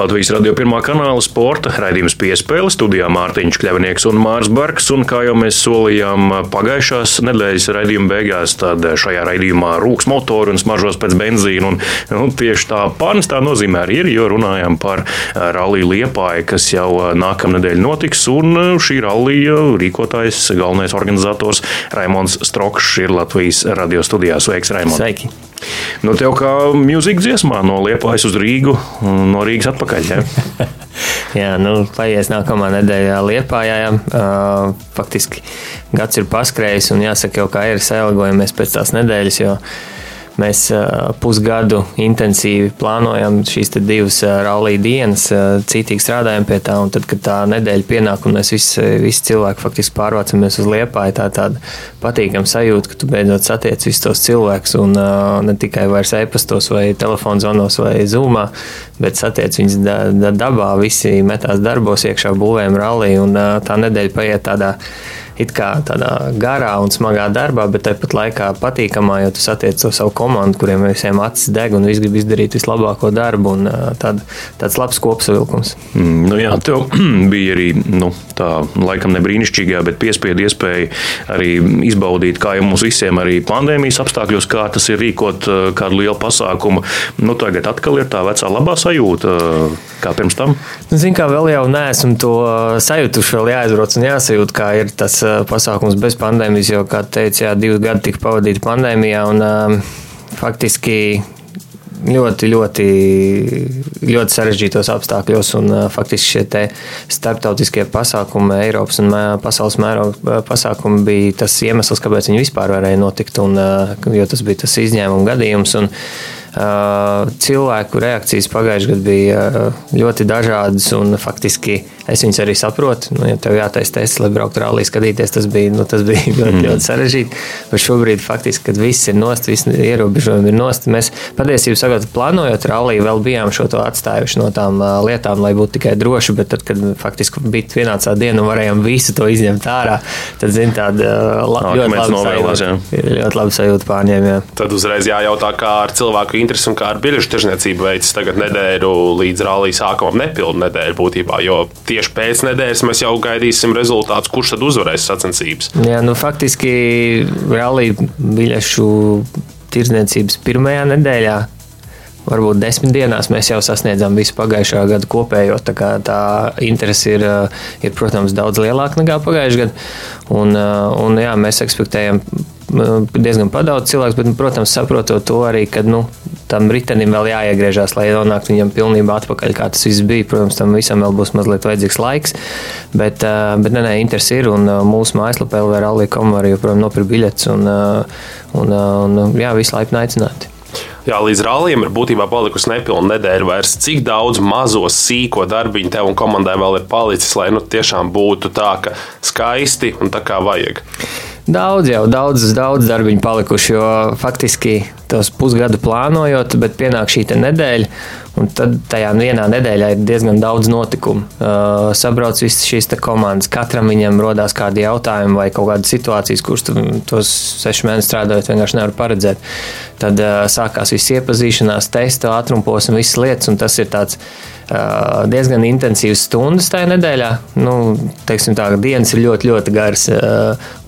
Latvijas radio pirmā kanāla sporta raidījums piespēle studijā Mārtiņš Kļavnieks un Mārs Barks. Un kā jau mēs solījām pagājušās nedēļas raidījuma beigās, tad šajā raidījumā rūks motori un smaržos pēc benzīna. Un, nu, tieši tā pārnestā nozīmē arī ir, jo runājam par rallija liepāju, kas jau nākamnedēļ notiks. Un šī rallija rīkotājs, galvenais organizators Raimons Strokšs ir Latvijas radio studijā. Sveiks, Raimons! Sveiki! Nu, tev kā mūzika dziesmā no Liepājas uz Rīgu, no Rīgas atpakaļ. Ja? jā, nu, paies nākamā nedēļā Liepājā. Jā. Uh, faktiski gads ir paskrējis un jāsaka, jau kā ir sailgojamies pēc tās nedēļas. Jo, Mēs pusgadu intensīvi plānojam šīs divas rallija dienas, cītīgi strādājam pie tā, tad, kad tā nedēļa pienāk un mēs visi, visi cilvēki faktiski pārvācamies uz Liepāju, tā tāda patīkama sajūta, ka tu beidzot satiec visus tos cilvēkus un ne tikai vairs e-pastos vai telefonzvanos vai zūmā, bet satiec viņus da, da dabā, visi metās darbos iekšā būvēm rallija un tā nedēļa paiet tādā it kā tādā garā un smagā darbā, bet tāpat laikā patīkamā, jo tu satiec to savu komandu, kuriem visiem acis deg un viss grib izdarīt vislabāko darbu. Un, tād, tāds labs kopsavilkums. Mm, nu jā, tev bija arī nu, tā, laikam ne brīnišķīgā, bet piespiedu iespēja arī izbaudīt, kā jau mums visiem arī pandēmijas apstākļos, kā tas ir rīkot kādu lielu pasākumu. Nu, tagad atkal ir tā vecā labā sajūta, kā pirms tam. Nu, Zinu, kā vēl jau neesmu to sajūtuši, vēl jāizbrauc un jāsajūt, kā ir tas pasākums bez pandēmijas, jo, kā teicu, jā, divi gadi tika pavadīti pandēmijā un uh, faktiski ļoti, ļoti, ļoti sarežģītos apstākļos. Un, uh, faktiski šie starptautiskie pasākumi, Eiropas un pasaules mēroga pasākumi bija tas iemesls, kāpēc viņi vispār varēja notikt. Un, uh, jo tas bija tas izņēmuma gadījums. Un, cilvēku reakcijas pagājušajā gadā bija ļoti dažādas un faktiski Es viņus arī saprotu. Nu, ja tev jātaisa tests, lai brauktu rallija skatīties, tas bija, nu, tas bija ļoti, mm. ļoti sarežģīti. Bet šobrīd, faktiski, kad viss ir nost, visi ierobežojumi ir nost, mēs patiesībā sakot, plānojot ralliju, vēl bijām šo to atstājuši no tām uh, lietām, lai būtu tikai droši. Bet tad, kad faktiski bija pienācā diena un varējām visu to izņemt ārā, tad, zin, tāda uh, la, Nā, ļoti labi sajūta. Ļoti labi sajūta pārņēmējiem. Tad uzreiz jājautā, kā ar cilvēku interesi un kā ar biļešu tirzniecību veids tagad nedēļu līdz rallija sākumam nepilnu nedēļu būtībā, jo tie tieši pēc nedēļas mēs jau gaidīsim rezultātus, kurš tad uzvarēs sacensības. Jā, nu, faktiski rallija biļešu tirdzniecības pirmajā nedēļā. Varbūt desmit dienās mēs jau sasniedzām visu pagājušā gada kopējo. Tā, tā interese ir, ir, protams, daudz lielāka nekā pagājušajā gadā. Un, un, jā, mēs ekspektējam diezgan padaudz cilvēks, bet, nu, protams, saprotot to arī, ka nu, tam ritenim vēl jāiegriežas, lai nonāktu viņam pilnībā atpakaļ, kā tas viss bija. Protams, tam visam vēl būs mazliet vajadzīgs laiks, bet, bet nē, nē, interesi ir un mūsu mājaslapā LV Rallija.com var joprojām nopirkt biļetes un, un, un jā, visu laipni aicināti. Jā, līdz rallija ir būtībā palikusi nepilna nedēļa. Vairs. Cik daudz mazo, sīko darbiņu tev un komandai vēl ir palicis, lai nu, tiešām būtu tā, ka skaisti un tā kā vajag? Daudz jau, daudz, daudz darbiņu palikuši, jo faktiski tos pusgadu plānojot, bet pienāk šī nedēļa, un tad tajā vienā nedēļā ir diezgan daudz notikumu. Uh, sabrauc visas šīs komandas, katram viņam rodās kādi jautājumi vai kaut kādas situācijas, kuras tu, tos sešu mēnešus strādājot, vienkārši nevar paredzēt. Tad uh, sākās viss iepazīšanās, testa, ātrumpos un visas lietas, un tas ir tāds diezgan intensīvas stundas tajā nedēļā. Nu, teiksim, tā, dienas ir ļoti, ļoti garas.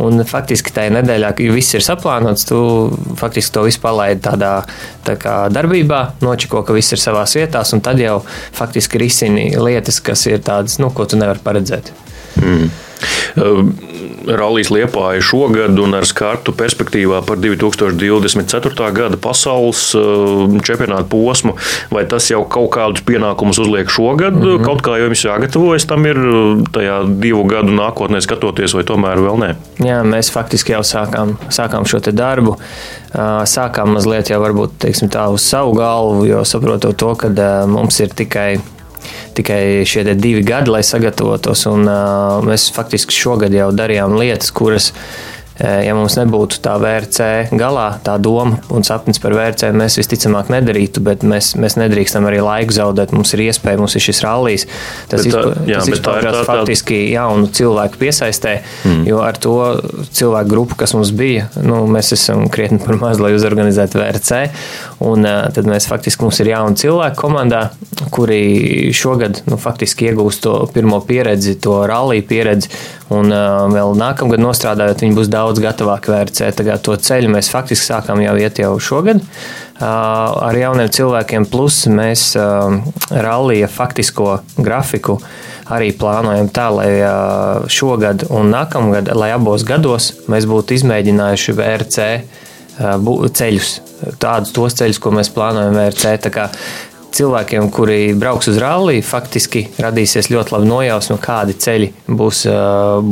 Un faktiski tajā nedēļā, kad viss ir saplānots, tu faktiski to visu palaidi tādā tā kā, darbībā, nočiko, ka viss ir savā vietā, un tad jau faktiski risini lietas, kas ir tādas, nu, ko tu nevari paredzēt. Mm. Rallijas liepāja šogad un ar skartu perspektīvā par 2024. gada pasaules čempionāta posmu, vai tas jau kaut kādus pienākumus uzliek šogad, mm -hmm. kaut kā jau jums jāgatavojas tam ir tajā divu gadu nākotnē skatoties, vai tomēr vēl nē? Jā, mēs faktiski jau sākām, sākām šo darbu. Sākām mazliet jau varbūt teiksim, tā uz savu galvu, jo saprotot to, ka mums ir tikai tikai šie divi gadi, lai sagatavotos. Un, uh, mēs faktiski šogad jau darījām lietas, kuras ja mums nebūtu tā VRC galā, tā doma un sapnis par VRC, mēs visticamāk nedarītu, bet mēs, mēs nedrīkstam arī laiku zaudēt. Mums ir iespēja, mums ir šis rallijs. Tas izpaužās faktiski jaunu cilvēku piesaistē, mm. jo ar to cilvēku grupu, kas mums bija, nu, mēs esam krietni par maz, lai uzorganizētu VRC. Un tad mēs faktiski mums ir jauni cilvēki komandā, kuri šogad nu, faktiski iegūst to pirmo pieredzi, to rallija pieredzi. Un vēl nākamgad nostrādājot, viņi būs daudz daudz gatavāk vērtēt. To ceļu mēs faktiski sākām jau iet jau šogad ar jauniem cilvēkiem, plus mēs rallija faktisko grafiku arī plānojam tā, lai šogad un nākamgad, lai abos gados mēs būtu izmēģinājuši VRC ceļus, tādus tos ceļus, ko mēs plānojam VRC cilvēkiem, kuri brauks uz rallija, faktiski radīsies ļoti laba nojausma, kādi ceļi būs,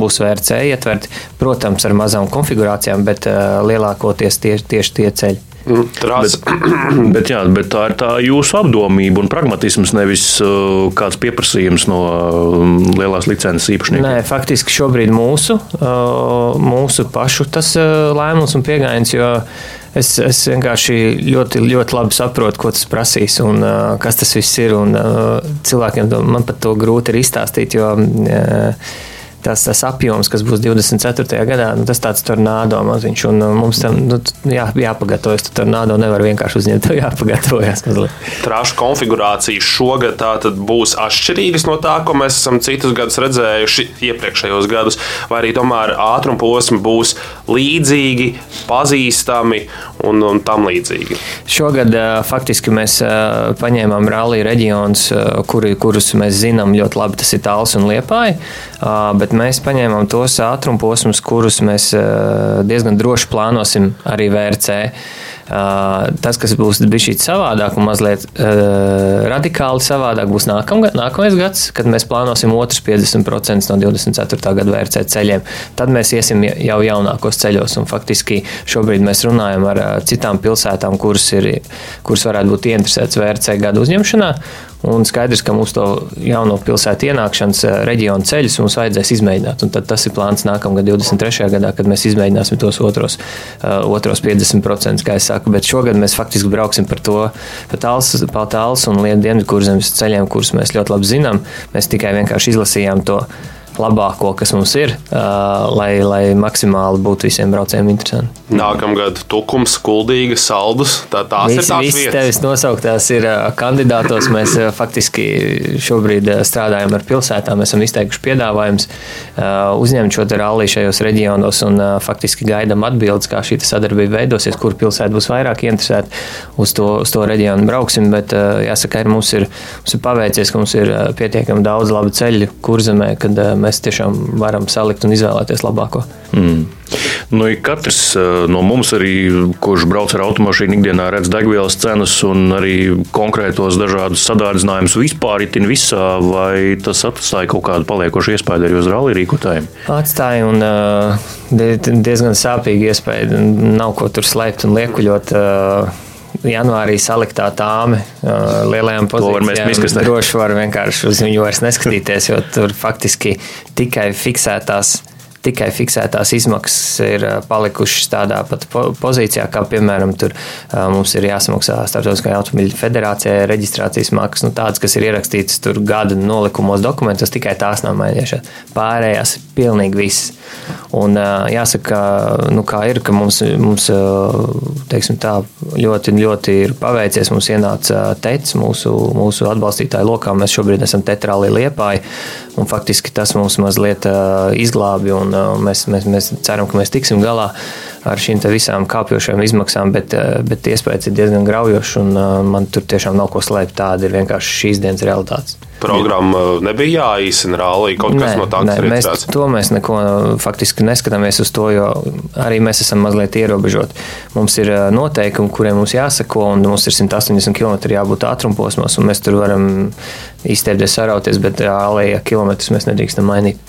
būs VRC ietverti. Protams, ar mazām konfigurācijām, bet lielākoties tieši, tieši tie ceļi. Mm, bet, bet, jā, bet tā ir tā jūsu apdomība un pragmatisms, nevis uh, kāds pieprasījums no um, lielās licences īpašniekiem. Nē, faktiski šobrīd mūsu, uh, mūsu pašu tas uh, lēmums un pieejams, jo es, es vienkārši ļoti, ļoti labi saprotu, ko tas prasīs un uh, kas tas viss ir. Un, uh, cilvēkiem to, man pat to grūti ir izstāstīt, jo uh, tas, tas apjoms, kas būs 24. gadā, nu, tas tāds tornado maziņš. Un mums tam nu, jā, jāpagatavojas. Tur tornado nevar vienkārši uzņemt, to jāpagatavojas. Trāšu konfigurācija šogad būs atšķirīgas no tā, ko mēs esam citus gadus redzējuši iepriekšējos gadus, vai arī tomēr ātruma posmi būs līdzīgi, pazīstami un, un tam līdzīgi. Šogad uh, faktiski mēs uh, paņēmām rallija reģionus, kuri, kurus mēs zinām ļoti labi. Tas ir Tāls un Liepāja. Bet bet mēs paņēmām tos ātruma posmus, kurus mēs diezgan droši plānosim arī VRC. Tas, kas būs bijis savādāk un mazliet uh, radikāli savādāk, būs nākamgad, nākamais gads, kad mēs plānosim otrs 50% no 24. gada VRC ceļiem. Tad mēs iesim jau jaunākos ceļos, un faktiski šobrīd mēs runājam ar citām pilsētām, kuras, ir, kuras varētu būt ieinteresētas VRC gada uzņemšanā. Un skaidrs, ka to jauno pilsētu ienākšanas eh, reģionu ceļus mums vajadzēs izmēģināt. Un tas ir plāns nākamgad, 23. gadā, kad mēs izmēģināsim tos otros, uh, otros 50%, kā es saku. Bet šogad mēs faktiski brauksim par to, pa tāls un dienvidu kurzemes ceļiem, kurus mēs ļoti labi zinām. Mēs tikai vienkārši izlasījām to labāko, kas mums ir, lai, lai maksimāli būtu visiem braucējiem interesanti. Nākamgad tukums, kuldīga, saldus. Tā, tās Vis, ir tās vietas. Tevis nosauktās ir kandidātos. Mēs faktiski šobrīd strādājam ar pilsētām. Esam izteikuši piedāvājumus uzņemt šo ralliju šajos reģionos un faktiski gaidām atbildes, kā šī sadarbība veidosies, kur pilsēta būs vairāk interesēta uz to, uz to reģionu brauksim. Bet jāsaka, ir, mums, ir, mums ir paveicies, ka mums ir pietiekami daudz labu ceļu kurzemē, kad mēs mēs tiešām varam salikt un izvēlēties labāko. Mm. Nu, katrs eh, no mums, arī, kurš brauc ar automašīnu, ikdienā redz degvielas cenas un arī konkrētos dažādus sadārdzinājumus vispār itin visā, vai tas atstāja kaut kādu paliekošu iespēju arī uz rallija rīkotājiem? Atstāja un uh, diezgan sāpīgi iespēja. Nav ko tur slēpt un liekuļot. Janvārī saliktā tāme uh, lielajām pozīcijām. Droši var vienkārši uz viņu vairs neskatīties, jo tur faktiski tikai fiksētās tikai fiksētās izmaksas ir palikušas tādā pat pozīcijā, kā piemēram tur mums ir jāsamaksā Startautiskajai automobiļu federācijai reģistrācijas maksas, nu, tādas, kas ir ierakstītas tur gada nolikumos dokumentos, tikai tās nav mainījušās. Pārējās pilnīgi viss. Un jāsaka, nu, kā ir, ka mums, mums teiksim tā, ļoti, ļoti ir paveicies. Mums ienāca tets mūsu, mūsu atbalstītāju lokā. Mēs šobrīd esam tetrāli liepāji, faktiski tas mums mazliet izglābi un un mēs, mēs, mēs ceram, ka mēs tiksim galā ar šīm visām kāpjošām izmaksām, bet, bet iespējas ir diezgan graujošas, un man tur tiešām nav ko slēpt. Tāda ir vienkārši šīs dienas realitāte programma nebija jāīsina rālī, kaut nē, kas no tā nē, mēs, to mēs neko faktiski neskatāmies uz to, jo arī mēs esam mazliet ierobežoti. Mums ir noteikumi, kuriem mums jāsako, un mums ir 180 km jābūt ātrumposmos, un mēs tur varam izteikties, sarauties, bet ālēja kilometrus mēs nedrīkstam mainīt.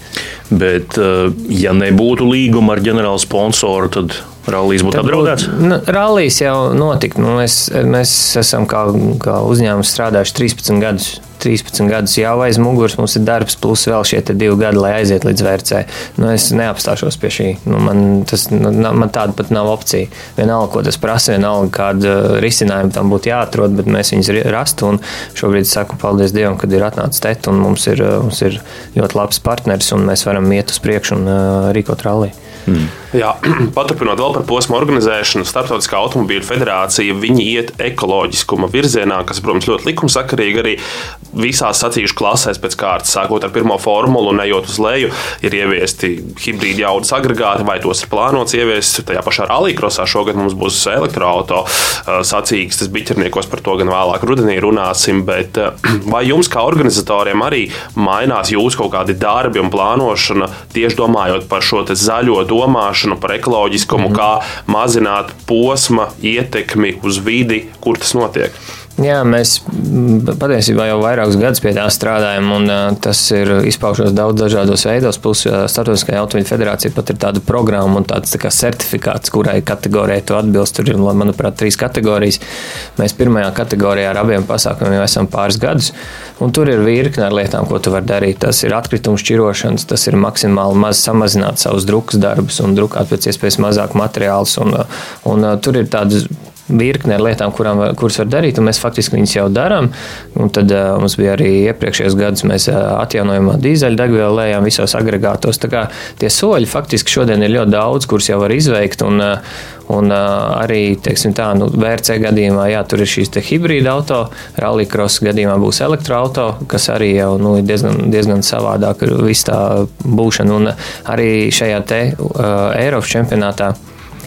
Bet, ja nebūtu līguma ar ģenerālu sponsoru, tad Rallijas būtu apdraudēts? Nu, rallijas jau notika. Nu, mēs, mēs esam kā, kā uzņēmums strādājuši 13 gadus 13 gadus jau aiz muguras, mums ir darbs, plus vēl šie divi gadi, lai aiziet līdz vērcē. Nu, es neapstāšos pie šī. Nu, man, tas, nu, man tāda pat nav opcija. Vienalga, ko tas prasa, vienalga, kāda risinājuma tam būtu jāatrod, bet mēs viņus rastu. Šobrīd saku paldies Dievam, kad ir atnācis TET un mums ir, mums ir ļoti labs partneris un mēs varam iet uz priekšu un uh, rīkot ralliju. Mm. Jā, paturpinot vēl par posmu organizēšanu, Startautiskā automobīļu federācija iet ekoloģiskuma virzienā, kas, protams, ļoti likumsakarīgi arī visās sacīkšu klasēs pēc kārtas, sākot ar pirmo formulu un ejot uz leju, ir ieviesti hibrīdi jaudas agregāti, vai tos ir plānots ieviest. Tajā pašā rallija šogad mums būs elektroautorāta sacīks, tas biķerniekos par to gan vēlāk rudenī runāsim. Bet vai jums, kā organizatoriem, arī mainās jūsu kaut kādi darbi un plānošana tieši domājot par šo zaļo domāšanu par ekoloģiskumu, mm. kā mazināt posma ietekmi uz vidi, kur tas notiek. Jā, mēs patiesībā jau vairākus gadus pie tā strādājam, un tas ir izpaužos daudz dažādos veidos. Plus, Startautiskajā automobīļu federācijā pat ir tāda programma un tāds tā certifikāts, kurai kategorijai tu atbilst. Tur ir, manuprāt, trīs kategorijas. Mēs pirmajā kategorijā ar abiem pasākumiem jau esam pāris gadus, un tur ir virkne ar lietām, ko tu vari darīt. Tas ir atkritumu šķirošanas, tas ir maksimāli maz samazināt savus drukas darbus un drukāt pēc iespējas mazāk materiālus. Un, un, un tur ir tādas virkne ar lietām, kurām, kuras var darīt, un mēs faktiski viņas jau darām. Tad uh, mums bija arī iepriekšējos gados, mēs uh, atjaunojamā dīzeļdegvielu lējām visos agregātos. Tā kā tie soļi faktiski šodien ir ļoti daudz, kurus jau var izveikt. Un, uh, Un uh, arī teiksim, tā, nu, VRC gadījumā jā, tur ir šīs hibrīda auto, rallycross gadījumā būs elektroautorāta, kas arī jau nu, ir diezgan, diezgan savādāk ar visu tā būšanu. Un arī šajā te uh, Eiropas čempionātā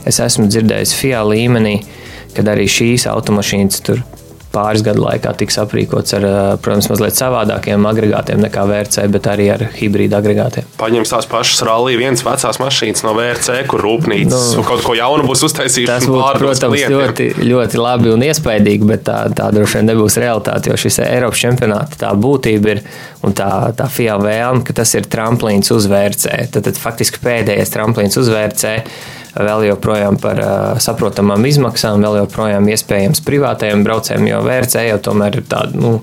es esmu dzirdējis FIA līmenī, uh, kad arī šīs automašīnas tur pāris gadu laikā tiks aprīkots ar, protams, mazliet savādākiem agregātiem nekā VRC, bet arī ar hibrīdu agregātiem. Paņems tās pašas rallija, viens vecās mašīnas no VRC, kur rūpnīca nu, kaut ko jaunu būs uztaisījuši. Tas būtu, protams, klientiem. ļoti, ļoti labi un iespaidīgi, bet tā, tā droši vien nebūs realitāte, jo šis Eiropas čempionāts tā būtība ir un tā, tā FIA vēlme, ka tas ir tramplīns uz VRC. Tad, tad faktiski pēdējais tramplīns uz VRC vēl joprojām par saprotamām izmaksām, vēl joprojām iespējams privātajiem braucējiem, jo VRC jau tomēr ir tāda, nu,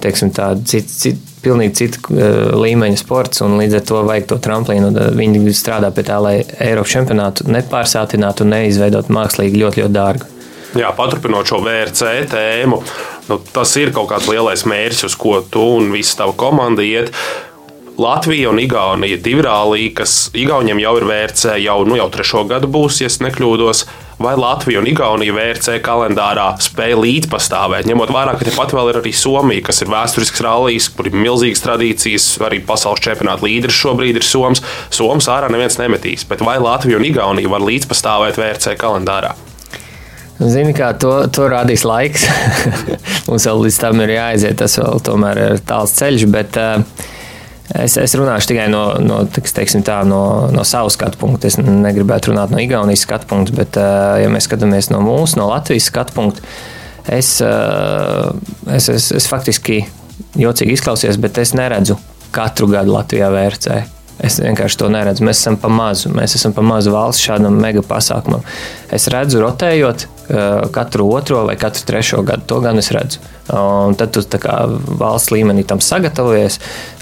teiksim, tāda cita, cita, pilnīgi cita līmeņa sports, un līdz ar to vajag to tramplīnu. Viņi strādā pie tā, lai Eiropas čempionātu nepārsātinātu un neizveidot mākslīgi ļoti, ļoti dārgu. Jā, paturpinot šo VRC tēmu, nu, tas ir kaut kāds lielais mērķis, uz ko tu un visa tava komanda iet. Latvija un Igaunija divi rālī, kas Igauniem jau ir VRC, jau, nu, jau trešo gadu būs, ja nekļūdos. Vai Latvija un Igaunija VRC kalendārā spēja līdzpastāvēt, ņemot vērā, ka tepat vēl ir arī Somija, kas ir vēsturisks rallijs, kur ir milzīgas tradīcijas, arī pasaules čempionāta līderis šobrīd ir Soms. Soms ārā neviens nemetīs, bet vai Latvija un Igaunija var līdzpastāvēt VRC kalendārā? Zini, kā to, to rādīs laiks. Mums vēl līdz tam ir jāaiziet, tas vēl tomēr ir tāls ceļš. Bet, uh, Es, es runāšu tikai no, no, teiksim, tā, no, no savas skatu punkta. Es negribētu runāt no Igaunijas skatu punkta, bet, ja mēs skatāmies no mūsu, no Latvijas skatu punkta, es, es, es, es faktiski jocīgi izklausies, bet es neredzu katru gadu Latvijā VRC. Es vienkārši to neredzu. Mēs esam pa mazu. Mēs esam pa mazu valsts šādam mega pasākumam. Es redzu, rotējot katru otro vai katru trešo gadu. To gan es redzu. Un tad tu kā valsts līmenī tam sagatavojies.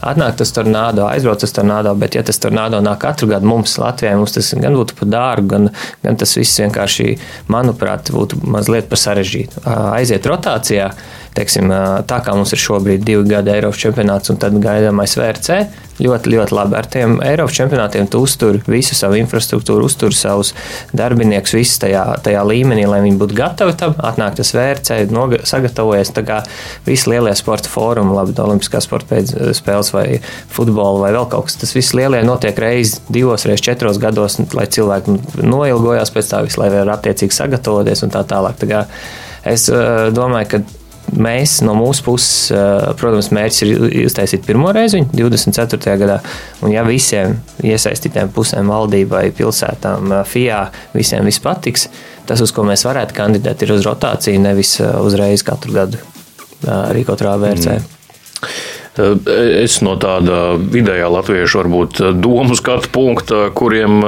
Atnāk tas tornado, aizbrauc tas tornado, bet ja tas tornado nāk katru gadu mums Latvijai, mums tas gan būtu par dārgu, gan, gan tas viss vienkārši, manuprāt, būtu mazliet par sarežģītu. Aiziet rotācijā, teiksim, tā kā mums ir šobrīd divi gadi Eiropas čempionāts un tad gaidāmais VRC, ļoti, ļoti labi. Ar tiem Eiropas čempionātiem tu uztur visu savu infrastruktūru, uztur savus darbiniekus, visus tajā, tajā līmenī, lai viņi būtu gatavi tam. Atnāk tas vērcē, sagatavojas. Tā kā visi lielie sporta fórumi, labi, Olimpiskā sporta spēles vai futbola vai vēl kaut kas. Tas viss lielie notiek reizes divos, reizes četros gados, lai cilvēki noilgojās pēc tā visu, lai varētu attiecīgi sagatavoties un tā tālāk. Tā kā es domāju, ka mēs no mūsu puses, protams, mērķis ir uztaisīt pirmo reizi 24. gadā. Un ja visiem iesaistītiem pusēm, valdībai, pilsētām, FIA, visiem viss patiks, tas, uz ko mēs varētu kandidēt, ir uz rotāciju, nevis uzreiz katru gadu rīkot rāvērcē. Mm. Es no tāda vidējā latviešu, varbūt domu skatu punkta, kuriem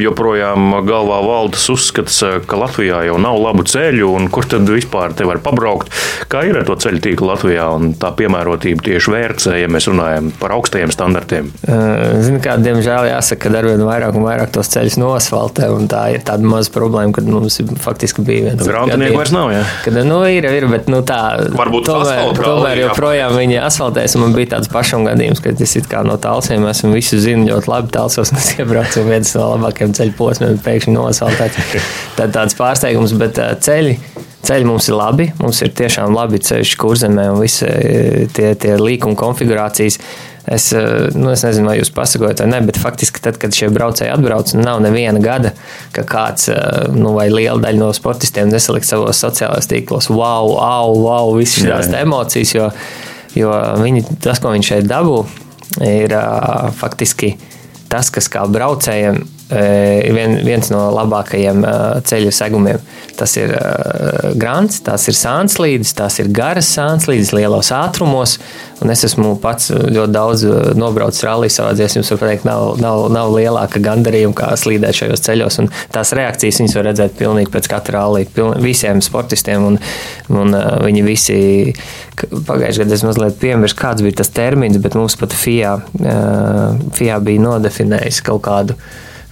joprojām galvā valdas uzskats, ka Latvijā jau nav labu ceļu, un kur tad vispār te var pabraukt. Kā ir ar to ceļu tīklu Latvijā un tā piemērotība tieši vērcē, ja mēs runājam par augstajiem standartiem? Zinu, kā, diemžēl jāsaka, ka arvien vairāk un vairāk tos ceļus nosfaltē, un tā ir tāda maza problēma, kad mums faktiski bija viens. Grāmatnieku vairs nav, jā? Kad, nu, ir, ir, bet, nu, tā. Varbūt tomēr, tomēr joprojām viņi asfaltēs, man bija tāds pašam gadījums, kad es kā no tālsiem esmu visu zinu ļoti labi tālsos, un es iebraucu viens no labākajiem ceļu posmiem, pēkšņi nosfaltēts. Tad tāds pārsteigums, bet ceļi. Ceļi mums ir labi, mums ir tiešām labi ceļš kurzemē un visi tie, tie līkuma konfigurācijas. Es, nu, es nezinu, vai jūs pasakojat, vai ne, bet faktiski, tad, kad šie braucēji atbrauc, nu, nav neviena gada, ka kāds nu, vai liela daļa no sportistiem nesalikt savos sociālajos tīklos, wow, au, wow, visas šīs emocijas, jo, jo viņi, tas, ko viņi šeit dabū, ir faktiski tas, kas kā braucējiem vien, viens no labākajiem ceļu segumiem. Tas ir grants, tās ir sānslīdes, tās ir garas sānslīdes lielos ātrumos. Un es esmu pats ļoti daudz nobraucis rallija savā dzīvēm. Jums pateikt, nav, nav, nav lielāka gandarījuma kā slīdēt šajos ceļos. Un tās reakcijas viņas var redzēt pilnīgi pēc katra rallija. Visiem sportistiem, un, un viņi visi pagājušajā gadā es mazliet piemirsu, kāds bija tas termins, bet mums pat FIA, FIA bija nodefinējis kaut kādu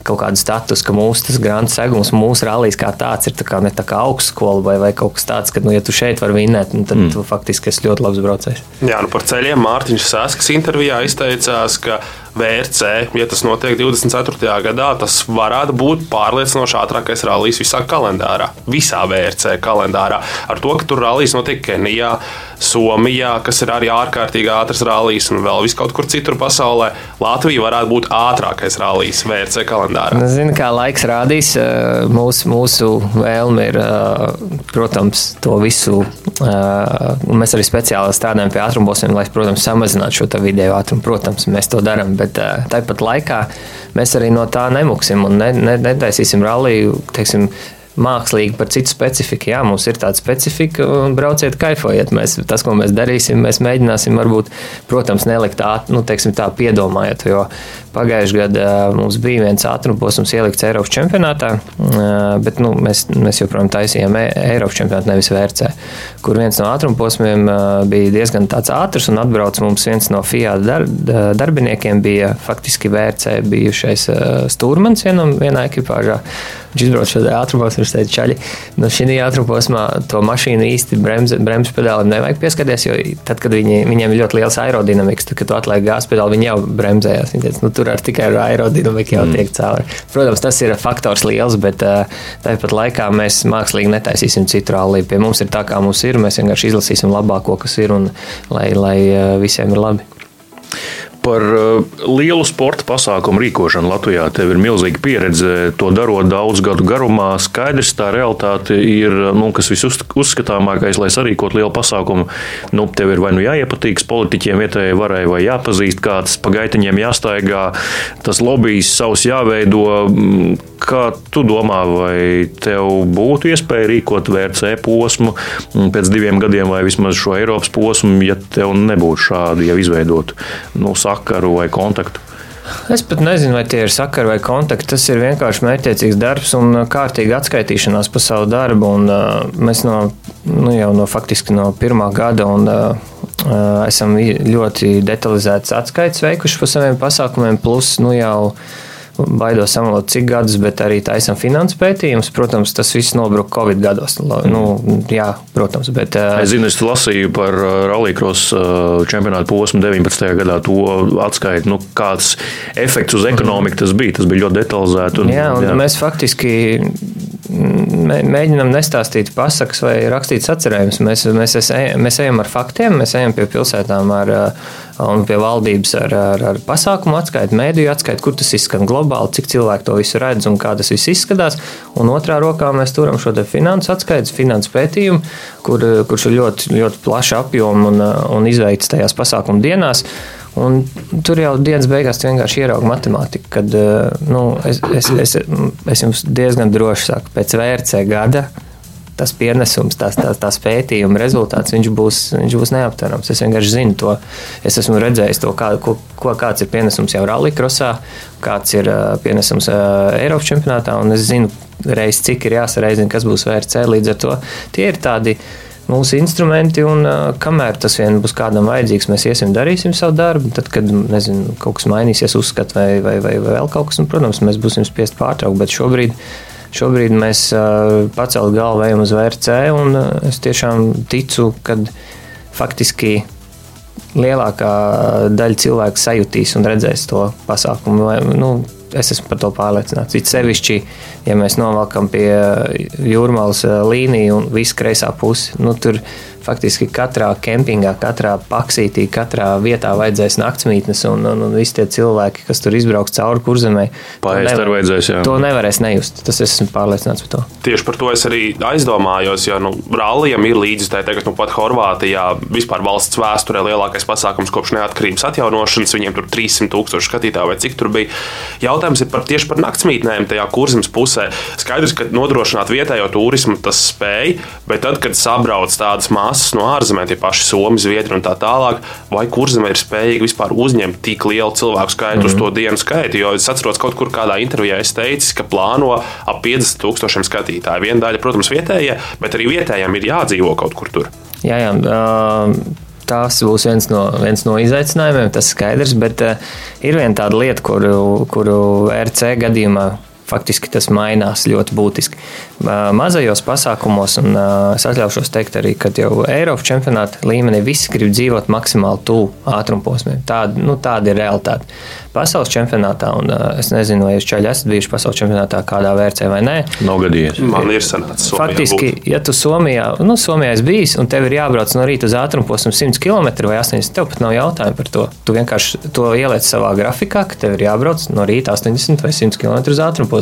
kaut kādu statusu, ka mūsu grāmatas segums, mūsu rallija kā tāds ir tā kā ne tā kā augstskola vai, vai kaut kas tāds, ka, nu, ja tu šeit vari vinnēt, nu, tad mm. tu faktiski esi ļoti labs braucējs. Jā, nu par ceļiem Mārtiņš Sasks intervijā izteicās, ka VRC, ja tas notiek 24. gadā, tas varētu būt pārliecinoši ātrākais rallies visā kalendārā, visā VRC kalendārā. Ar to, ka tur rallies notiek Kenijā, Somijā, kas ir arī ārkārtīgi ātrs rallies, un vēl kaut kur citur pasaulē, Latvija varētu būt ātrākais rallies VRC kalendārā. Nu, Zinu, kā laiks rādīs, mūsu, mūsu vēlme ir, protams, to visu. Mēs arī speciāli strādājam pie ātrumbosiem, lai, protams, samazinātu šo vidējo ātrumu. Protams, mēs to darām, bet tāpat laikā mēs arī no tā nemuksim un ne, ne, netaisīsim ralliju, teiksim, mākslīgi par citu specifiku. Jā, mums ir tāda specifika, un brauciet, kaifojiet. Mēs, tas, ko mēs darīsim, mēs mēģināsim, varbūt, protams, nelikt tā, nu, teiksim, tā piedomājot, jo pagājušajā gadā mums bija viens ātrumposms ielikts Eiropas čempionātā, bet nu, mēs, mēs joprojām taisījām Eiropas čempionātu, nevis vērcē, kur viens no ātrumposmiem bija diezgan ātrs, un atbrauc mums viens no FIA dar, darbiniekiem, bija faktiski vērcē bijušais stūrmans vienam, vienā ekipāžā. Viņš izbrauc šādā ātrumā, viņš teica, čaļi, no šī ātrumposmā to mašīnu īsti bremzes bremz pedālim nevajag pieskarties, jo tad, kad viņi, viņiem ir ļoti liels aerodinamikas, tad, kad tu atliek gāzes pedāli, viņi jau bremzējās. Viņi teica, nu, tur ar tikai ar aerodinamiku jau mm. tiek cauri. Protams, tas ir faktors liels, bet tāpat laikā mēs mākslīgi netaisīsim citu ralliju. Pie mums ir tā, kā mums ir, mēs vienkārši izlasīsim labāko, kas ir, un lai, lai visiem ir labi par uh, lielu sporta pasākumu rīkošanu Latvijā. Tev ir milzīga pieredze to darot daudz gadu garumā. Skaidrs, tā realitāte ir, nu, kas visuzskatāmākais, lai sarīkot lielu pasākumu. Nu, tev ir vai nu jāiepatīks politiķiem vietējai varai, vai jāpazīst kāds, pa gaitiņiem jāstaigā, tas lobbyis savs jāveido. Kā tu domā, vai tev būtu iespēja rīkot VRC posmu pēc diviem gadiem, vai vismaz šo Eiropas posmu, ja tev nebūtu šādi jau izveidotu nu, sakaru vai kontaktu? Es pat nezinu, vai tie ir sakari vai kontakti. Tas ir vienkārši mērķiecīgs darbs un kārtīga atskaitīšanās par savu darbu. Un, uh, mēs no, nu, jau no, faktiski no pirmā gada un, uh, esam ļoti detalizētas atskaites veikuši par saviem pasākumiem. Plus, nu, jau baidos samalot cik gadus, bet arī taisam finanses pētījumus. Protams, tas viss nobruka Covid gados. Nu, jā, protams, bet, es zinu, es lasīju par Rallycross čempionātu posmu 19. gadā. To atskaita, nu, kāds efekts uz ekonomiku tas bija. Tas bija ļoti detalizēti. Un, jā, un jā. mēs faktiski mēģinām nestāstīt pasakas vai rakstīt sacerējumus. Mēs, mēs, mēs ejam ar faktiem, mēs ejam pie pilsētām ar, un pie valdības ar, ar, ar pasākumu atskaitu, mēdīju atskaitu, kur tas izskan globāli, cik cilvēki to visu redz un kā tas viss izskatās. Un otrā rokā mēs turam šo finansu atskaites, finansu pētījumu, kur, kurš ir ļoti, ļoti plaša apjoma un, un izveikts tajās pasākumu dienās. Un tur jau dienas beigās vienkārši ierauga matemātiku, kad nu, es, es, es, es jums diezgan droši saku, pēc VRC gada tas pienesums, tās, tās, tās pētījuma rezultāts, viņš būs, viņš būs neaptverams. Es vienkārši zinu to. Es esmu redzējis to, kā, ko, ko, kāds ir pienesums jau rallykrosā, kāds ir pienesums Eiropas čempionātā, un es zinu reiz, cik ir jāsareizina, kas būs VRC. Līdz ar to tie ir tādi mūsu instrumenti, un uh, kamēr tas vien būs kādam vajadzīgs, mēs iesim, darīsim savu darbu. Tad, kad nezinu, kaut kas mainīsies, uzskat vai, vai, vai, vai vēl kaut kas, un, protams, mēs būsim spiest pārtraukt. Bet šobrīd, šobrīd mēs uh, pacelt galvu ejam uz VRC, un uh, es tiešām ticu, ka faktiski lielākā daļa cilvēku sajutīs un redzēs to pasākumu. Nu, es esmu par to pārliecināts. It sevišķi, ja mēs novelkam pie jūrmālas eh, līniju un visu kreisā pusi, nu, tur faktiski katrā kempingā, katrā paksītī, katrā vietā vajadzēs naktsmītnes, un, un, un visi tie cilvēki, kas tur izbrauks cauri kurzemē, Paēst to, ar vajadzēs, jā. to nevarēs nejust. Tas esmu pārliecināts par to. Tieši par to es arī aizdomājos, jo nu, rallijam ir līdzi tā tagad, nu pat Horvātijā vispār valsts vēsturē lielākais pasākums kopš neatkarības atjaunošanas. Viņiem tur 300 tūkstoši skatītāju vai cik tur bija. Jautājums ir par, tieši par naktsmītnēm tajā kurzemes pusē. Skaidrs, ka nodrošināt vietējo turismu tas spēj, bet tad, kad sabrauc tādas masas no ārzemēm, tie paši Somijas, Zviedri un tā tālāk, vai kurzeme ir spējīga vispār uzņemt tik lielu cilvēku skaitu mm -hmm. uz to dienu skaitu? Jo es atceros, kaut kur kādā intervijā es teicu, ka plāno ap 50 tūkstošiem skatītāju. Viena daļa, protams, vietējie, bet arī vietējiem ir jādzīvo kaut kur tur. Jā, jā. Uh... Tas būs viens no, viens no izaicinājumiem, tas skaidrs. Bet uh, ir viena tāda lieta, kuru, kuru RC gadījumā faktiski tas mainās ļoti būtiski. Mazajos pasākumos, un es atļaušos teikt arī, ka jau Eiropas čempionāta līmenī visi grib dzīvot maksimāli tuvu ātrumposmiem. Tāda, nu, tāda ir realitāte. Pasaules čempionātā, un es nezinu, vai jūs čaļi esat bijuši pasaules čempionātā kādā vērcē vai nē. Nav gadījies. Man ir sanācis. Faktiski, būt. ja tu Somijā, nu, Somijā esi bijis, un tev ir jābrauc no rīta uz ātrumposmu 100 km vai 80, tev pat nav jautājumu par to. Tu vienkārši to ieliec savā grafikā, ka tev ir jābrauc no rīta 80 vai 100 km uz ātrumposmu.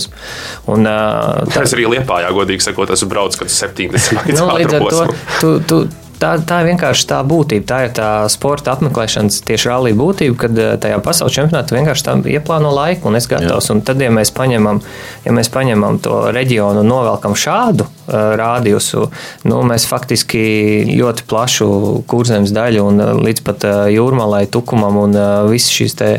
Un, tā... Es arī liepā, jā, godīgi sakot, esmu braucis kad 70 nu, līdz ar to. Tu, tu, tā, tā ir vienkārši tā būtība. Tā ir tā sporta apmeklēšanas tieši rallija būtība, kad tajā pasaules čempionātā vienkārši tā ieplāno laiku un es gatavs. Un tad, ja mēs paņemam, ja mēs paņemam to reģionu un novelkam šādu uh, rādījusu, nu, mēs faktiski ļoti plašu kurzemes daļu un uh, līdz pat uh, jūrmalai, tukumam un uh, visas šīs, te,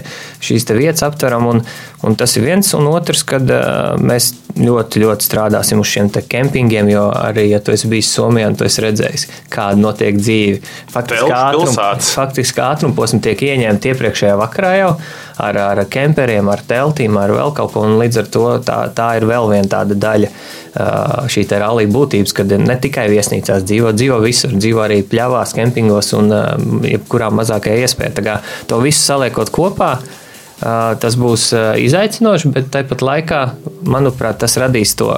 šīs te vietas aptveram. Un, un tas ir viens, un otrs, kad uh, mēs ļoti, ļoti strādāsim uz šiem kempingiem, jo arī, ja tu esi bijis Somijā, tu esi redzējis, kāda notiek dzīve. Faktiski, ātrum, faktiski ātrumposmi tiek ieņemti iepriekšējā vakarā jau ar, ar kemperiem, ar teltīm, ar vēl kaut ko, un līdz ar to tā, tā ir vēl viena tāda daļa šī te rallija būtības, kad ne tikai viesnīcās dzīvo, dzīvo visur, dzīvo arī pļavās, kempingos un jebkurā mazākajā iespēja. Tā kā to visu saliekot kopā, Tas būs izaicinoši, bet tāpat laikā, manuprāt, tas radīs to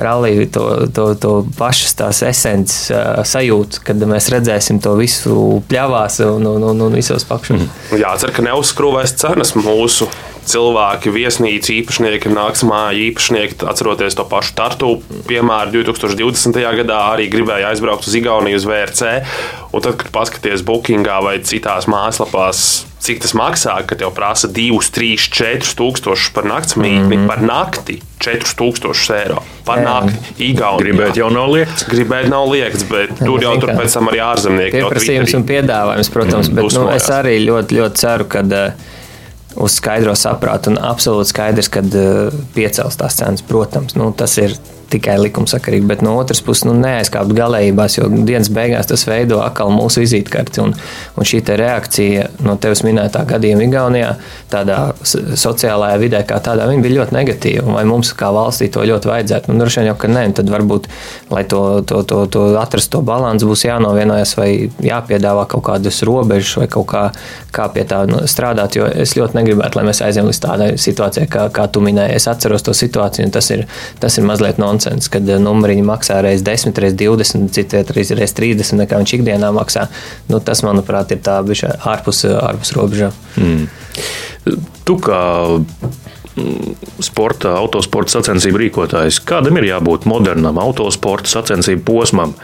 rallija, to, to, to pašas tās esences sajūtu, kad mēs redzēsim to visu pļavās un, un, un, un visos pakšos. Mm. Jācer, ka neuzskrūvēs cenas mūsu cilvēki, viesnīcu īpašnieki, nāks māju īpašnieki, atceroties to pašu Tartu piemēru 2020. gadā, arī gribēja aizbraukt uz Igauniju uz VRC. Un tad, kad paskaties Bookingā vai citās mājaslapās, cik tas maksā, kad tev prasa 2, 3, 4 tūkstošus par naktsmītni, mm -hmm. par nakti 4 tūkstošus eiro. Par Jā. nakti Igaunijā. Gribēt jau nav liekts. Gribēt nav liekts, bet Jā, tur jau tur pēc tam arī ārzemnieki. Pieprasījums un piedāvājums, protams, mm, bet nu, es arī ļoti, ļoti ceru, ka. Uh, uz skaidro saprātu un absolūti skaidrs, ka uh, piecels tās cenas. Protams, nu, tas ir tikai likumsakarīgi, bet no otras puses nu, neaizkāpt galējībās, jo dienas beigās tas veido atkal mūsu vizītkarti. Un, un šī reakcija no tevis minētā gadījuma Igaunijā, tādā sociālajā vidē, kā tādā, bija ļoti negatīva. Vai mums kā valstī to ļoti vajadzētu? Nu, droši vien jau, ka nē, tad varbūt, lai to, to, to, to atrast to balansu, būs jānovienojas vai jāpiedāvā kaut kādas robežas vai kaut kā, kā pie tā nu, strādāt, jo es ļoti negribētu, lai mēs aizējām līdz tādai situācijai, kā, kā tu minēji. Es atceros to situāciju, un tas ir, tas ir mazliet nonsens nonsens, kad eh, numuriņi maksā reiz 10, reiz 20, citviet reiz, reiz 30, nekā viņš ikdienā maksā. Nu, tas, manuprāt, ir tā bišķi ārpus, ārpus robežām. Mm. Tu kā sporta, autosporta sacensību rīkotājs. Kādam ir jābūt modernam autosporta sacensību posmam?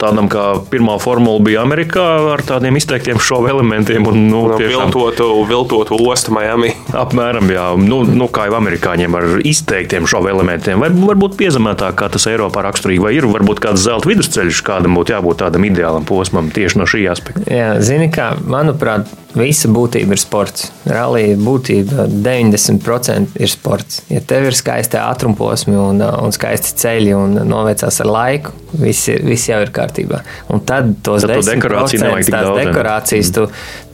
Tādam kā pirmā formula bija Amerikā ar tādiem izteiktiem šovu elementiem un nu, no, tiešām, viltotu, viltotu ostu Miami. Apmēram, jā, nu, nu, kā jau amerikāņiem ar izteiktiem šovu elementiem. Vai varbūt piezemētāk, kā tas Eiropā raksturīgi, vai ir varbūt kāds zelta vidusceļš, kādam būtu jābūt tādam ideālam posmam tieši no šī aspekta? Jā, zini, kā, manuprāt, Visa būtība ir sports. Rallija būtība 90% ir sports. Ja tev ir skaisti ātrumposmi un, un skaisti ceļi un novēcās ar laiku, viss, ir, viss jau ir kārtībā. Un tad tos tad dekorācijas, tās daudz, dekorācijas tu,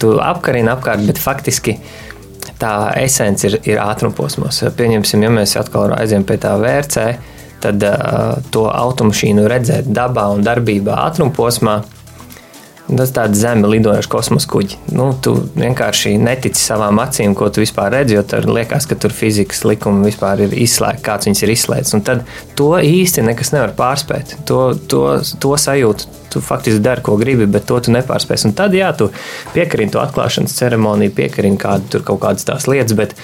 tu apkarini apkārt, bet faktiski tā esence ir, ir ātrumposmos. Pieņemsim, ja mēs atkal aizējām pie tā VRC, tad uh, to automašīnu redzēt dabā un darbībā ātrumposmā Tas tāds zemi lidojošs kosmosa kuģi. Nu, tu vienkārši netici savām acīm, ko tu vispār redzi, jo tur liekas, ka tur fizikas likumi vispār ir izslēgti, kāds viņas ir izslēgts. Un tad to īsti nekas nevar pārspēt. To, to, to sajūtu tu faktiski dari, ko gribi, bet to tu nepārspēsi. Un tad, jā, tu piekrīti to atklāšanas ceremoniju, piekrīti kādu tur kaut kādas tās lietas, bet,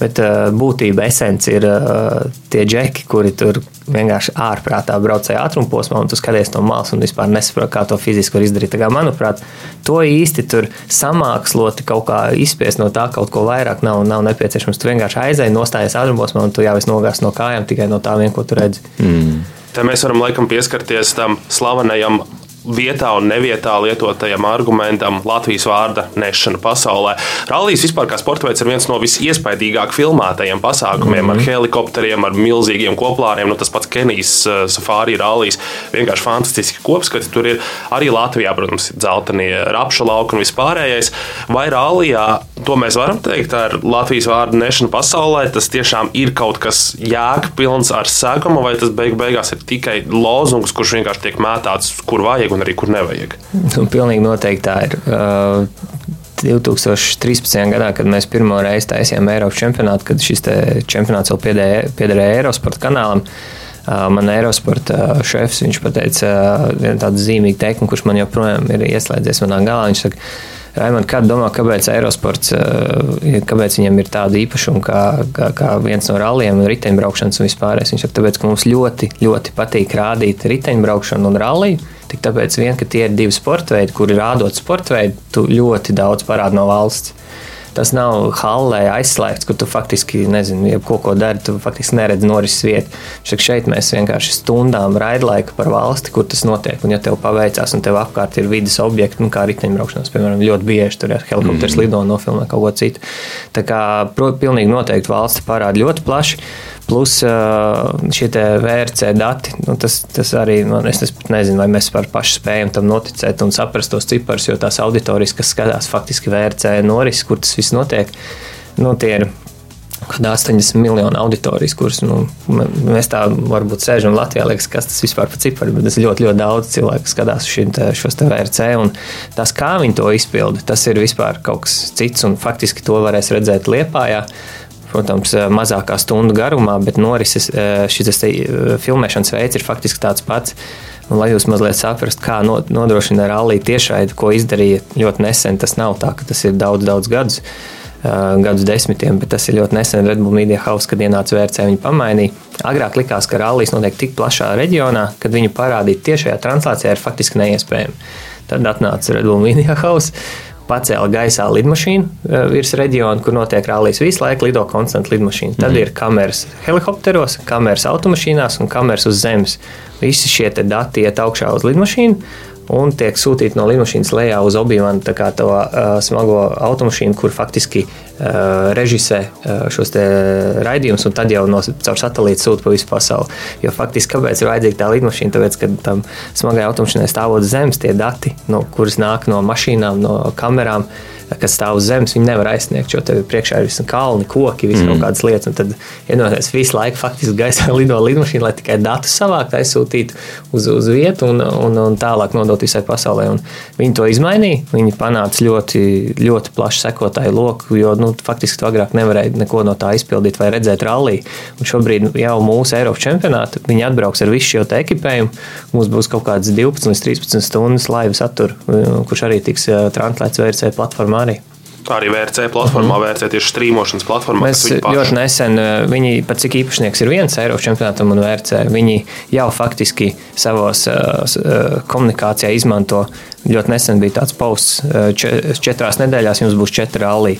bet uh, būtība esence ir uh, tie džeki, kuri tur vienkārši ārprātā braucēja ātrumposmā, un tu skaties no malas un vispār nesaproti, kā to fiziski var izdarīt. Kā, manuprāt, to īsti tur samāksloti kaut kā izspiest no tā kaut ko vairāk nav, nav nepieciešams. Tu vienkārši aizēji, nostājies ātrumposmā, un tu jau esi nogājis no kājām tikai no tā vien, ko tu redzi. Mm. Te mēs varam laikam pieskarties tam slavenajam vietā un nevietā lietotajam argumentam Latvijas vārda nešana pasaulē. Rallijas vispār kā sporta veids ir viens no visiespaidīgāk filmētajiem pasākumiem mm -hmm. ar mhm. helikopteriem, ar milzīgiem koplāriem. Nu, tas pats Kenijas uh, safāri rallijas vienkārši fantastiski kopskati. Tur ir arī Latvijā, protams, dzeltenie rapša lauki un vispārējais. Vai rallijā to mēs varam teikt ar Latvijas vārdu nešanu pasaulē? Tas tiešām ir kaut kas jēgpilns ar segumu, vai tas beig beigās ir tikai lozungs, kurš vienkārši tiek mētāts, kur vajag un arī kur nevajag. Nu, pilnīgi noteikti tā ir. Uh, 2013. gadā, kad mēs pirmo reizi taisījām Eiropas čempionātu, kad šis čempionāts vēl piederēja Eirosporta kanālam. Uh, man Eirosporta uh, šefs pateica uh, vienu tādu zīmīgu teikumu, kurš man joprojām ir ieslēdzies manā galā. Viņš saka, Raimond, kāda domā, kāpēc Eirosports, kāpēc viņam ir tāda īpašuma kā, kā, kā viens no ralliem riteņbraukšanas un vispārējais? Viņš saka, tāpēc, ka mums ļoti, ļoti patīk rādīt riteņbraukšanu un ralliju. Tik tāpēc, vien, ka tie ir divi sporta veidi, kuri rādot sporta veidu, tu ļoti daudz parādi no valsts. Tas nav hallē aizslēgts, kur tu faktiski nezini, ja ko, ko dari, tu faktiski neredzi norises vietu. Šeit, šeit mēs vienkārši stundām raidlaika par valsti, kur tas notiek. Un, ja tev paveicās un tev apkārt ir vidas objekti, nu, kā riteņbraukšanas, piemēram, ļoti bieži tur ir helikopters mm. lido un nofilmē kaut ko citu. Tā kā pilnīgi noteikti valsts parāda ļoti plaši. Plus šie VRC dati, nu, tas, tas arī, man, es nezinu, vai mēs paši spējam tam noticēt un saprast tos ciparus, jo tās auditorijas, kas skatās faktiski VRC norises, kur tas viss notiek, nu, tie ir kad 80 miljonu auditorijas, kuras nu, mēs tā varbūt sēžam Latvijā, liekas, kas tas vispār par cipari, bet tas ļoti, ļoti daudz cilvēku, skatās te, šos te VRC, un tas, kā viņi to izpilda, tas ir vispār kaut kas cits, un faktiski to varēs redzēt Liepājā protams, eh, mazākā stundu garumā, bet norises eh, šis eh, filmēšanas veids ir faktiski tāds pats. Un, lai jūs mazliet saprastu, kā nodrošina rallija tiešraidi, ko izdarīja ļoti nesen, tas nav tā, ka tas ir daudz, daudz gadus, gadus desmitiem, bet tas ir ļoti nesen Red Bull Media House, kad ienāca vērcē, viņi pamainīja. Agrāk likās, ka rallijas notiek tik plašā reģionā, kad viņu parādīt tiešajā translācijā ir faktiski neiespējami. Tad atnāca Red Bull Media House pacēla gaisā lidmašīnu eh, virs reģiona, kur notiek rallijas. Visu laiku lido konstanti lidmašīna. Tad mm. ir kameras helikopteros, kameras automašīnās un kameras uz zemes. Visi šie dati iet augšā uz lidmašīnu un tiek sūtīti no lidmašīnas lejā uz Obi-Wan to uh, smago automašīnu, kur faktiski režisē uh, šos raidījumus, un tad jau no, caur satelītu sūta pa visu pasauli. Jo faktiski, kāpēc ir vajadzīga tā lidmašīna? Tāpēc, ka tam smagai automašīnai stāvot zemes tie dati, no, kuras nāk no mašīnām, no kamerām, kas stāv uz zemes, viņi nevar aizsniegt, jo tev priekšā ir visi kalni, koki, visas mm. kaut kādas lietas. Un tad iedomājieties, visu laiku faktiski gaisā lido lidmašīna, lai tikai datus savāktu, aizsūtītu uz, uz vietu un, un, un tālāk nodot visai pasaulē. Un viņi to izmainīja. Viņi panāca ļoti, ļoti plašu sekotāju loku, jo nu, faktiski tu agrāk nevarēji neko no tā izpildīt vai redzēt rallija. Un šobrīd jau mūsu Eiropas čempionāta viņi atbrauks ar visu šo ekipējumu. Mums būs kaut kādas 12 līdz 13 stundas laiva satura, kurš arī tiks translēts VRC platformā arī. Arī VRC platformā, mm -hmm. VRC tieši strīmošanas platformā. Mēs ļoti nesen, viņi pat cik īpašnieks ir viens Eiropas čempionātam un VRC, viņi jau faktiski savos uh, komunikācijā izmanto. Ļoti nesen bija tāds posts, četrās nedēļās jums būs četri rallija.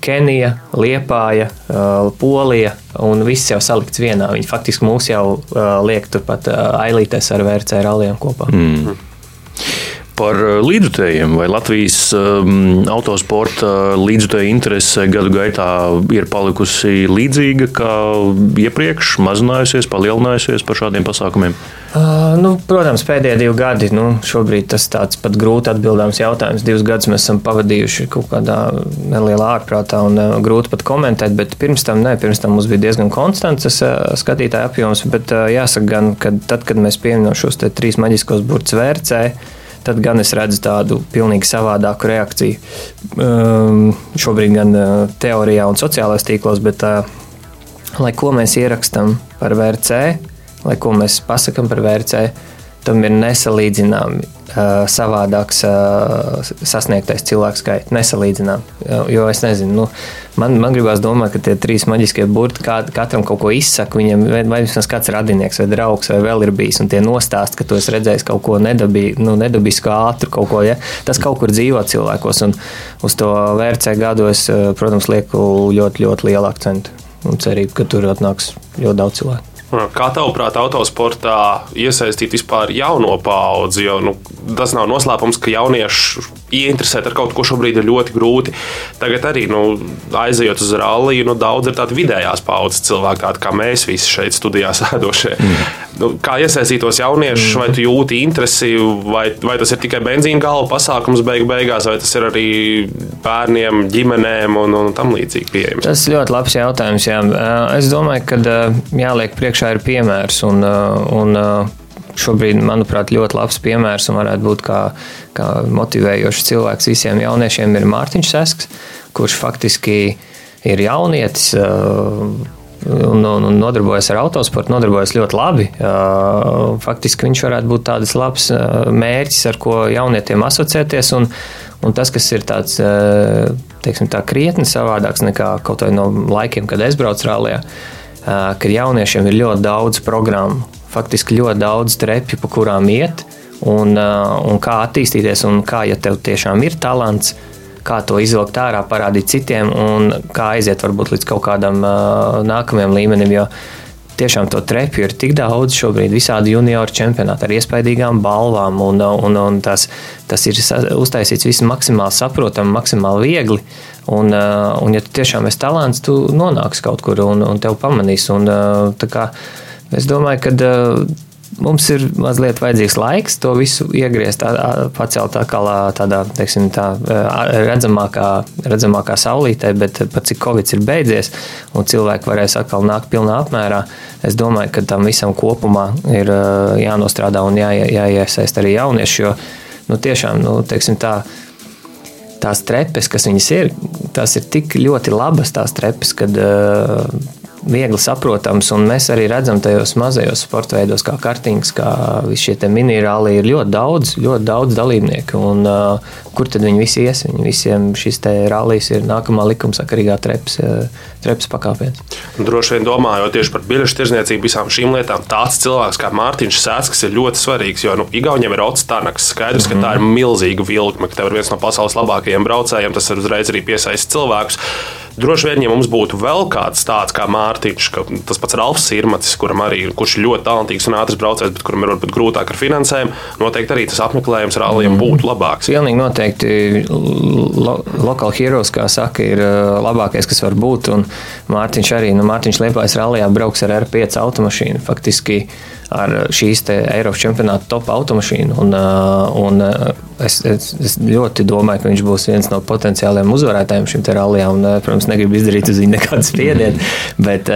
Kenija, Liepāja, Polija un viss jau salikts vienā. Viņi faktiski mūs jau liek turpat ailīties ar VRC ralliem kopā. Mm par eh, līdzutējiem. Vai Latvijas um, autosporta līdzutēju interese gadu gaitā ir palikusi līdzīga kā iepriekš, mazinājusies, palielinājusies par šādiem pasākumiem? Uh, nu, protams, pēdējie divi gadi. Nu, šobrīd tas tāds pat grūti atbildāms jautājums. Divus gadus mēs esam pavadījuši kaut kādā nelielā ārprātā un uh, grūti pat komentēt. Bet pirms tam, ne, pirms tam mums bija diezgan konstants uh, skatītāju apjoms. Bet uh, jāsaka, gan, ka tad, kad mēs pieminam šos trīs maģiskos burtus vērcēju, tad gan es redzu tādu pilnīgi savādāku reakciju. Um, šobrīd gan uh, teorijā un sociālajos tīklos, bet uh, lai ko mēs ierakstām par VRC, lai ko mēs pasakām par VRC, tam ir nesalīdzināmi uh, savādāks uh, sasniegtais cilvēku skaits. Nesalīdzinām. Jo es nezinu, nu, man, man gribās domāt, ka tie trīs maģiskie burti kā, katram kaut ko izsaka. Viņam vai vismaz kāds radinieks vai draugs vai vēl ir bijis, un tie nostāst, ka tu esi redzējis kaut ko nedabī, nu, nedabisku ātru, kaut ko. Ja? Tas kaut kur dzīvo cilvēkos, un uz to vērcē uh, protams, lieku ļoti, ļoti lielu akcentu un cerību, ka tur atnāks ļoti daudz cilvēku. Kā tavuprāt, autosportā iesaistīt vispār jauno paudzi? Jo nu, tas nav noslēpums, ka jaunieši ieinteresēt ar kaut ko šobrīd ir ļoti grūti. Tagad arī nu, aizejot uz ralliju, nu, daudz ir tādi vidējās paudzes cilvēki, tādi kā mēs visi šeit studijā sēdošie. Mm. Nu, kā iesaistītos jauniešus, mm. vai tu jūti interesi, vai, vai tas ir tikai benzīna galva pasākums beigu beigās, vai tas ir arī bērniem, ģimenēm un, un tam līdzīgi pieejams? Tas ļoti labs jautājums. Jā. Es domāju, ka jāliek priekšā ir piemērs. Un, un, šobrīd, manuprāt, ļoti labs piemērs un varētu būt kā, kā motivējošs cilvēks visiem jauniešiem ir Mārtiņš Sesks, kurš faktiski ir jaunietis. Un, un, un nodarbojas ar autosportu, nodarbojas ļoti labi. Faktiski viņš varētu būt tāds labs mērķis, ar ko jaunietiem asociēties. Un, un tas, kas ir tāds, teiksim, tā krietni savādāks nekā kaut vai no laikiem, kad es braucu rallija, kad jauniešiem ir ļoti daudz programmu, faktiski ļoti daudz trepju, pa kurām iet, un, un kā attīstīties, un kā, ja tev tiešām ir talants, kā to izvilkt ārā, parādīt citiem, un kā aiziet varbūt līdz kaut kādam nākamajam līmenim. Jo tiešām to trepju ir tik daudz šobrīd, visādi junioru čempionāti ar iespaidīgām balvām, un, un, un tas, tas ir uztaisīts viss maksimāli saprotami, maksimāli viegli. Un, un ja tu tiešām esi talants, tu nonāksi kaut kur un, un tev pamanīs. Un, Es domāju, ka mums ir mazliet vajadzīgs laiks to visu iegriezt, tā, pacelt kā tādā teiksim, tā, redzamākā, redzamākā saulītē, bet pat cik Covid ir beidzies un cilvēki varēs atkal nākt pilnā apmērā, es domāju, ka tam visam kopumā ir jānostrādā un jā, jāiesaist arī jaunieši, jo nu, tiešām, nu, teiksim tā, tās trepes, kas viņas ir, tās ir tik ļoti labas tās trepes, kad uh, viegli saprotams, un mēs arī redzam tajos mazajos sporta veidos, kā kartings, kā visi šie minierāli, ir ļoti daudz, ļoti daudz dalībnieku. Un, uh, kur tad viņi visi ies? Viņi visiem šis rallijs ir nākamā likumsakarīgā treps, treps pakāpiens. Droši vien domājot tieši par biļešu tirzniecību, visām šīm lietām, tāds cilvēks kā Mārtiņš Sēskis ir ļoti svarīgs. Jo nu, Igauniem ir Ots Tanaks. Skaidrs, mm -hmm. ka tā ir milzīga vilkme, ka tev ir viens no pasaules labākajiem braucējiem. Tas ir uzreiz arī piesaistīt cilvēkus. Droši vien, ja mums būtu vēl kāds tāds kā Mārtiņš, ka tas pats Ralfs Sirmatis, kuram arī kurš ir ļoti talantīgs un ātrs braucējs, bet kuram ir varbūt grūtāk ar finansēm, noteikti arī tas apmeklējums rallija mm. būtu labāks. Pilnīgi noteikti lo, lokāli heroes, kā saka, ir labākais, kas var būt. Un Mārtiņš arī, nu, Mārtiņš Liepājas rallijā brauks ar R5 automašīnu. Faktiski ar šīs Eiropas čempionāta top automašīnu. Un, un es, es, es ļoti domāju, ka viņš būs viens no potenciāliem uzvarētājiem šim rallijam. Un, protams, negribu izdarīt uz viņu nekādu spiedienu. Bet,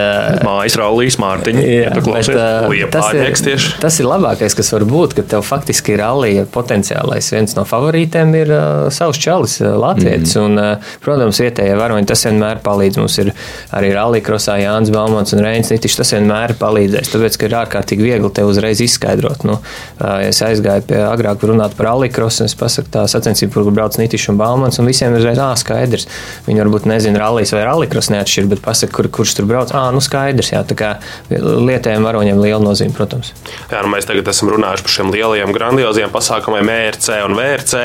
Mājas rallijas bet, tas, ir, tas ir labākais, kas var būt, ka tev faktiski rallija potenciālais viens no favorītiem ir savs čalis, Latvijas. Mm. Un, protams, vietējie varoņi tas vienmēr palīdz. Mums ir arī rallija krosā Jānis Balmons un Reinis Nitišs. Tas vienmēr palīdzēs, tāpēc, ka ir ārkārtīgi viegli viegli te uzreiz izskaidrot. Nu, es aizgāju pie agrāk runāt par alikrosu, un es pasaku tā sacensību, kur brauc Nitišs un Balmans, un visiem uzreiz, ā, skaidrs. Viņi varbūt nezina rallijas vai alikros neatšķir, bet pasaka, kur, kurš tur brauc, ā, nu skaidrs, jā, tā kā lietējiem varoņiem liela nozīme, protams. Jā, nu mēs tagad esam runājuši par šiem lielajiem, grandioziem pasākumiem, ERC un VRC,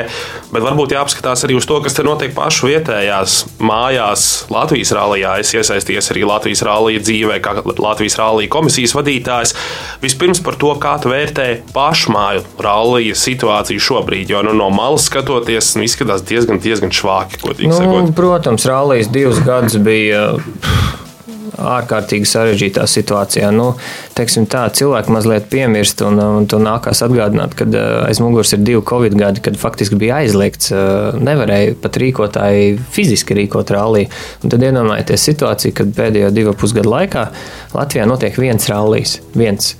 bet varbūt jāapskatās arī uz to, kas te notiek pašu vietējās mājās Latvijas rallijā. Es iesaisties arī Latvijas rallija dzīvē, kā Latvijas rallija komisijas vadītājs. Vispirms par to, kā tu vērtē pašmāju rallija situāciju šobrīd, jo nu, no malas skatoties, nu, izskatās diezgan, diezgan švāki. Nu, protams, rallijas divus gadus bija ārkārtīgi sarežģītā situācijā. Nu, tā, cilvēki mazliet piemirst, un, un to nākās atgādināt, kad eh, aiz muguras ir divi covid gadi, kad faktiski bija aizliegts. Eh, nevarēja pat rīkotāji fiziski rīkot rallija. Tad iedomājieties situāciju, kad pēdējo divu pusgadu laikā Latvijā notiek viens rallijs. Viens.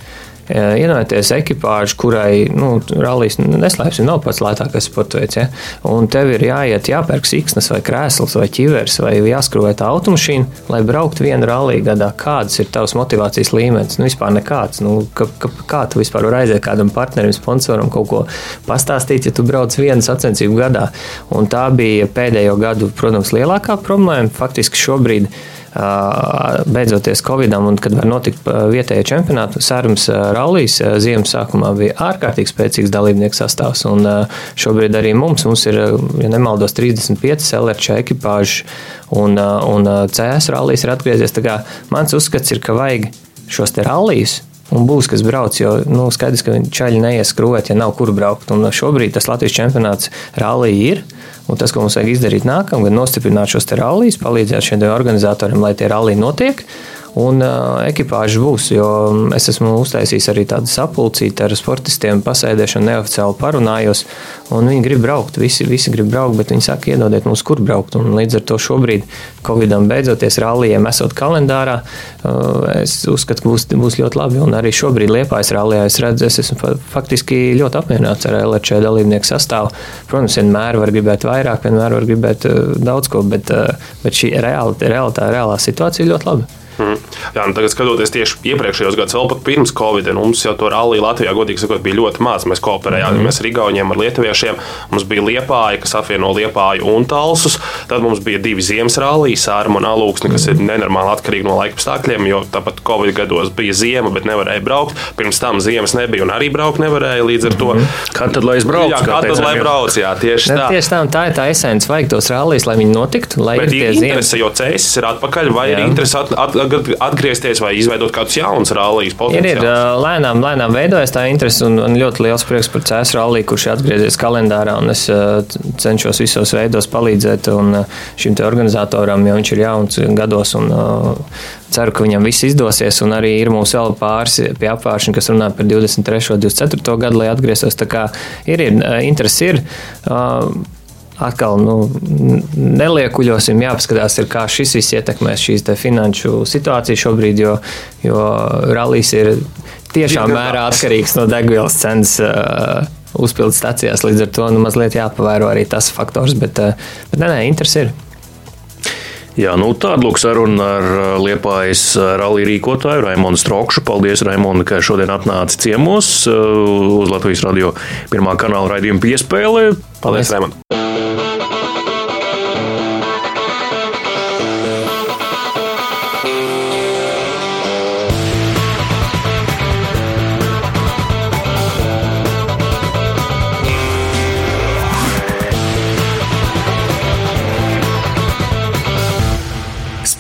Iedomājieties ekipāžu, kurai nu, rallijas neslēpsim, nav pats lētākais sporta veids. Ja? Un tev ir jāiet, jāpērk siksnas vai krēsls vai ķivers vai jāskrūvē tā automašīna, lai brauktu vienu ralliju gadā. Kāds ir tavs motivācijas līmenis? Nu, vispār nekāds. Nu, ka, ka, kā tu vispār vari aiziet kādam partnerim, sponsoram kaut ko pastāstīt, ja tu brauc vienu sacensību gadā? Un tā bija pēdējo gadu, protams, lielākā problēma. Faktiski šobrīd beidzoties Covidam un kad var notikt vietējie čempionāti, Sērums Rallijas ziemas sākumā bija ārkārtīgi spēcīgs dalībnieku sastāvs. Un šobrīd arī mums, mums ir, ja nemaldos, 35 LRČ ekipāžu un, un CS rallijas ir atgriezies. Mans uzskats ir, ka vajag šos te rallijas un būs kas brauc. Jo nu, skaidrs, ka čaļi neies skrūvēt, ja nav kur braukt. Un šobrīd tas Latvijas čempionāts rallija ir. Un tas, ko mums vajag izdarīt nākamgad, ir nostiprināt šos rallijas, palīdzēt šiem organizatoriem, lai tie rallija notiek un uh, ekipāža būs. Jo es esmu uztaisījis arī tādu sapulcīti ar sportistiem, pasēdēšanu neoficiāli parunājos, un viņi grib braukt. Visi, visi grib braukt, bet viņi saka, iedodiet mums, kur braukt. Un līdz ar to šobrīd, Covidam beidzoties, rallijiem esot kalendārā, uh, es uzskatu, ka būs, būs ļoti labi. Un arī šobrīd Liepājas rallijā es redzu, es esmu faktiski ļoti apmierināts ar LRČ dalībnieku sastāvu. Protams, vienmēr var gribēt vairāk, vienmēr var gribēt uh, daudz ko, bet, bet šī reāla, tā reālā situācija ir ļoti laba. Mm. Jā, nu tagad skatoties tieši iepriekšējos gados, vēl pat pirms Covid, nu, mums jau to rallija Latvijā, godīgi sakot, bija ļoti maz. Mēs kooperējām, mm. mēs ar Igauniem, ar Lietuviešiem. Mums bija Liepāja, kas apvieno Liepāju un Talsus. Tad mums bija divi ziemas rallija, Sārma un Alūksne, kas ir nenormāli atkarīgi no laika apstākļiem, jo tāpat Covid gados bija ziema, bet nevarēja braukt. Pirms tam ziemas nebija un arī braukt nevarēja līdz ar to. Mm. Kad tad lai es braucu? Jā, kā tad lai brauc, jā, tieši tā. Tieši tā, tā ir tā esence, vajag tos rallijus, lai viņi notiktu, lai bet ir interese, jo cēsis ir atpakaļ, vai jā. ir interese at, at, atgriezties vai izveidot kādus jaunus rallijas potenciālus? Ir, ir lēnām, lēnām veidojas tā interese un, un ļoti liels prieks par CS ralliju, kurš ir atgriezies kalendārā. Es cenšos visos veidos palīdzēt šim organizatoram, jo viņš ir jauns gados. Un, ceru, ka viņam viss izdosies. Un arī ir mums vēl pāris pie apgājuma, kas runā par 23. un 24. gadu, lai atgrieztos. Tā kā ir, ir interesi. Ir, atkal nu, neliekuļosim, jāpaskatās, ir, kā šis viss ietekmēs šīs finanšu situāciju šobrīd, jo, jo rallies ir tiešām mērā atkarīgs no degvielas cenas. Uh, Uzpildes stācijās līdz ar to nu, mazliet jāpavēro arī tas faktors, bet, uh, bet nē, nē, interesi ir. Jā, nu tāda lūk saruna ar Liepājas rallija rīkotāju Raimonu Strokšu. Paldies, Raimond, ka šodien atnāci ciemos uz Latvijas radio pirmā kanāla raidījuma piespēle. Paldies, Raimond!